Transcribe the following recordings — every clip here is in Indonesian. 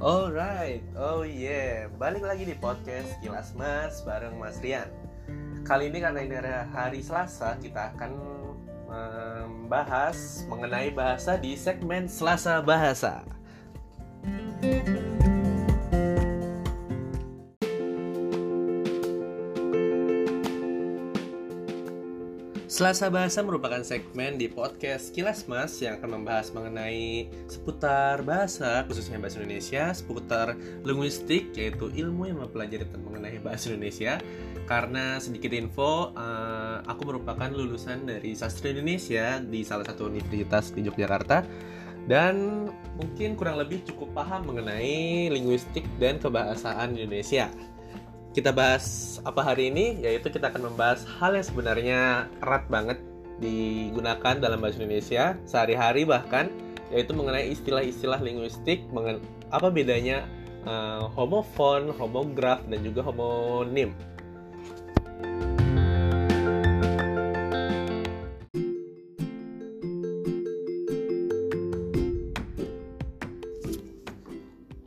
Alright, oh yeah, balik lagi di podcast Kilas Mas bareng Mas Rian. Kali ini karena ini hari Selasa, kita akan membahas mengenai bahasa di segmen Selasa Bahasa. Selasa Bahasa merupakan segmen di podcast Kilas Mas yang akan membahas mengenai seputar bahasa, khususnya bahasa Indonesia, seputar linguistik, yaitu ilmu yang mempelajari tentang mengenai bahasa Indonesia. Karena sedikit info, uh, aku merupakan lulusan dari sastra Indonesia di salah satu universitas di Yogyakarta dan mungkin kurang lebih cukup paham mengenai linguistik dan kebahasaan Indonesia kita bahas apa hari ini yaitu kita akan membahas hal yang sebenarnya erat banget digunakan dalam bahasa Indonesia sehari-hari bahkan yaitu mengenai istilah-istilah linguistik mengen apa bedanya uh, homofon, homograf dan juga homonim.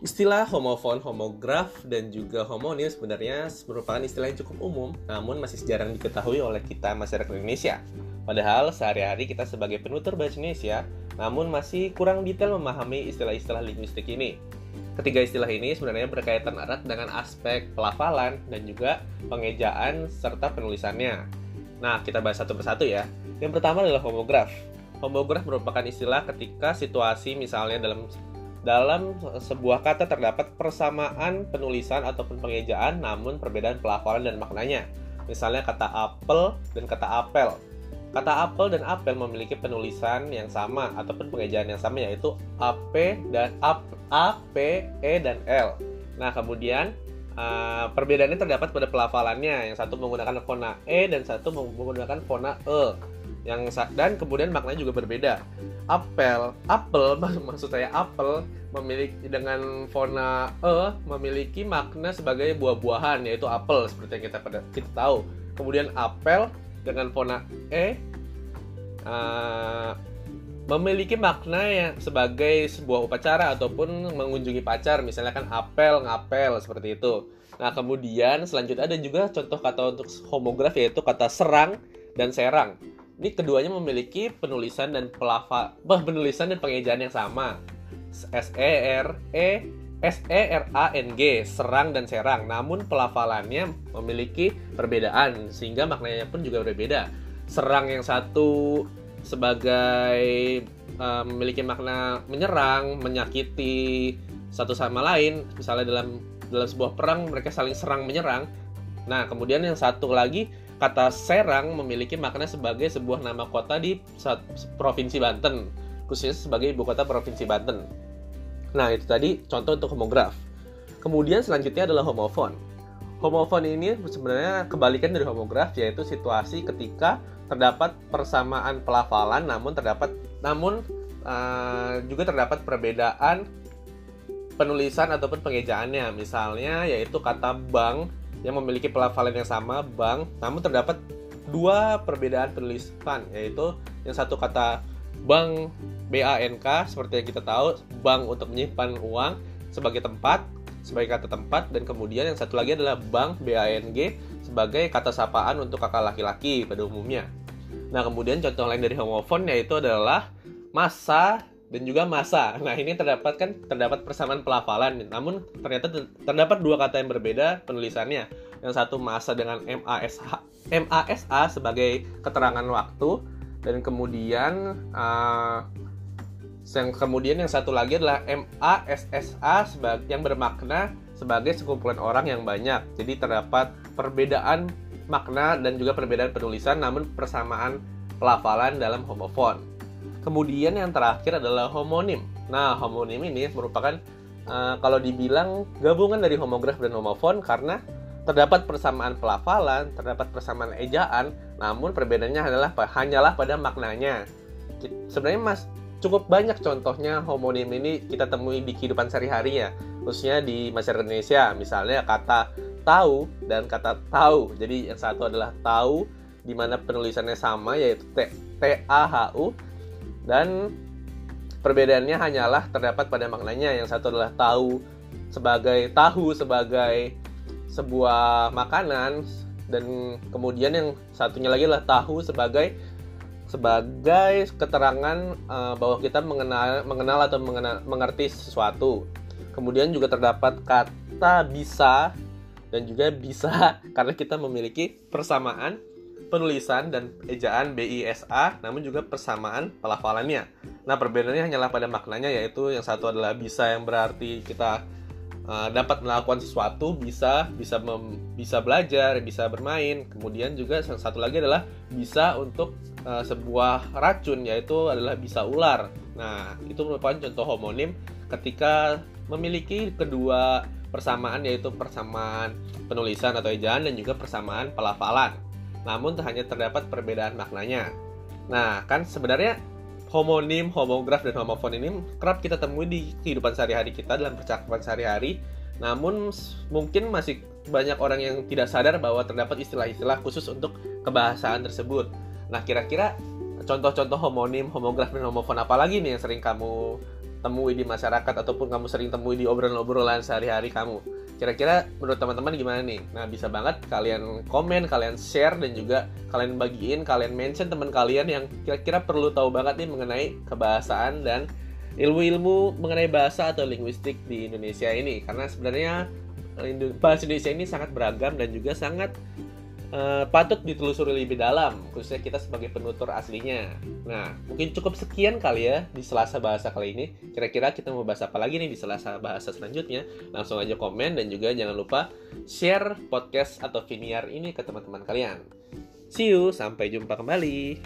Istilah homofon, homograf, dan juga homonim sebenarnya merupakan istilah yang cukup umum, namun masih jarang diketahui oleh kita masyarakat Indonesia. Padahal sehari-hari kita sebagai penutur bahasa Indonesia, namun masih kurang detail memahami istilah-istilah linguistik ini. Ketiga istilah ini sebenarnya berkaitan erat dengan aspek pelafalan dan juga pengejaan serta penulisannya. Nah, kita bahas satu persatu ya. Yang pertama adalah homograf. Homograf merupakan istilah ketika situasi misalnya dalam dalam sebuah kata terdapat persamaan penulisan ataupun pengejaan namun perbedaan pelafalan dan maknanya. Misalnya kata apel dan kata apel. Kata apel dan apel memiliki penulisan yang sama ataupun pengejaan yang sama yaitu AP dan AP, A, P, E dan L. Nah, kemudian uh, perbedaannya terdapat pada pelafalannya. Yang satu menggunakan fona E dan satu menggunakan fona E yang dan kemudian maknanya juga berbeda. Apel, apel maksud saya apel memiliki dengan fona e memiliki makna sebagai buah-buahan yaitu apel seperti yang kita pada kita tahu. Kemudian apel dengan fona e uh, memiliki makna yang sebagai sebuah upacara ataupun mengunjungi pacar misalnya kan apel ngapel seperti itu. Nah, kemudian selanjutnya ada juga contoh kata untuk homograf yaitu kata serang dan serang. Ini keduanya memiliki penulisan dan pelafa, penulisan dan pengejaan yang sama. S E R E S E R A N G, serang dan serang. Namun pelafalannya memiliki perbedaan sehingga maknanya pun juga berbeda. Serang yang satu sebagai uh, memiliki makna menyerang, menyakiti satu sama lain. Misalnya dalam dalam sebuah perang mereka saling serang menyerang. Nah, kemudian yang satu lagi kata Serang memiliki makna sebagai sebuah nama kota di provinsi Banten, khususnya sebagai ibu kota provinsi Banten. Nah, itu tadi contoh untuk homograf. Kemudian selanjutnya adalah homofon. Homofon ini sebenarnya kebalikan dari homograf yaitu situasi ketika terdapat persamaan pelafalan namun terdapat namun uh, juga terdapat perbedaan penulisan ataupun pengejaannya. Misalnya yaitu kata bank yang memiliki pelafalan yang sama bank namun terdapat dua perbedaan penulisan yaitu yang satu kata bank BANK seperti yang kita tahu bank untuk menyimpan uang sebagai tempat sebagai kata tempat dan kemudian yang satu lagi adalah bank BANG sebagai kata sapaan untuk kakak laki-laki pada umumnya. Nah, kemudian contoh lain dari homofon yaitu adalah masa dan juga masa. Nah, ini terdapat kan terdapat persamaan pelafalan, namun ternyata terdapat dua kata yang berbeda penulisannya. Yang satu masa dengan MASH, MASA sebagai keterangan waktu dan kemudian uh, yang kemudian yang satu lagi adalah MASSA sebagai yang bermakna sebagai sekumpulan orang yang banyak. Jadi terdapat perbedaan makna dan juga perbedaan penulisan namun persamaan pelafalan dalam homofon. Kemudian yang terakhir adalah homonim. Nah, homonim ini merupakan uh, kalau dibilang gabungan dari homograf dan homofon karena terdapat persamaan pelafalan, terdapat persamaan ejaan, namun perbedaannya adalah hanyalah pada maknanya. Sebenarnya Mas cukup banyak contohnya homonim ini kita temui di kehidupan sehari-hari ya, khususnya di masyarakat Indonesia. Misalnya kata tahu dan kata tahu. Jadi yang satu adalah tahu di mana penulisannya sama yaitu T T A H U dan perbedaannya hanyalah terdapat pada maknanya. Yang satu adalah tahu sebagai tahu sebagai sebuah makanan dan kemudian yang satunya lagi adalah tahu sebagai sebagai keterangan uh, bahwa kita mengenal mengenal atau mengenal, mengerti sesuatu. Kemudian juga terdapat kata bisa dan juga bisa karena kita memiliki persamaan penulisan dan ejaan BISA namun juga persamaan pelafalannya. Nah, perbedaannya hanyalah pada maknanya yaitu yang satu adalah bisa yang berarti kita uh, dapat melakukan sesuatu, bisa bisa mem, bisa belajar, bisa bermain. Kemudian juga yang satu lagi adalah bisa untuk uh, sebuah racun yaitu adalah bisa ular. Nah, itu merupakan contoh homonim ketika memiliki kedua persamaan yaitu persamaan penulisan atau ejaan dan juga persamaan pelafalan namun hanya terdapat perbedaan maknanya. Nah, kan sebenarnya homonim, homograf, dan homofon ini kerap kita temui di kehidupan sehari-hari kita dalam percakapan sehari-hari. Namun mungkin masih banyak orang yang tidak sadar bahwa terdapat istilah-istilah khusus untuk kebahasaan tersebut. Nah, kira-kira contoh-contoh homonim, homograf, dan homofon apa lagi nih yang sering kamu temui di masyarakat ataupun kamu sering temui di obrolan-obrolan sehari-hari kamu? Kira-kira menurut teman-teman gimana nih? Nah, bisa banget kalian komen, kalian share, dan juga kalian bagiin, kalian mention teman kalian yang kira-kira perlu tahu banget nih mengenai kebahasaan dan ilmu-ilmu mengenai bahasa atau linguistik di Indonesia ini. Karena sebenarnya eh, bahasa Indonesia ini sangat beragam dan juga sangat uh, patut ditelusuri lebih dalam, khususnya kita sebagai penutur aslinya. Nah, mungkin cukup sekian kali ya di Selasa Bahasa kali ini. Kira-kira kita mau bahas apa lagi nih di Selasa Bahasa selanjutnya? Langsung aja komen dan juga jangan lupa share podcast atau Viniar ini ke teman-teman kalian. See you, sampai jumpa kembali.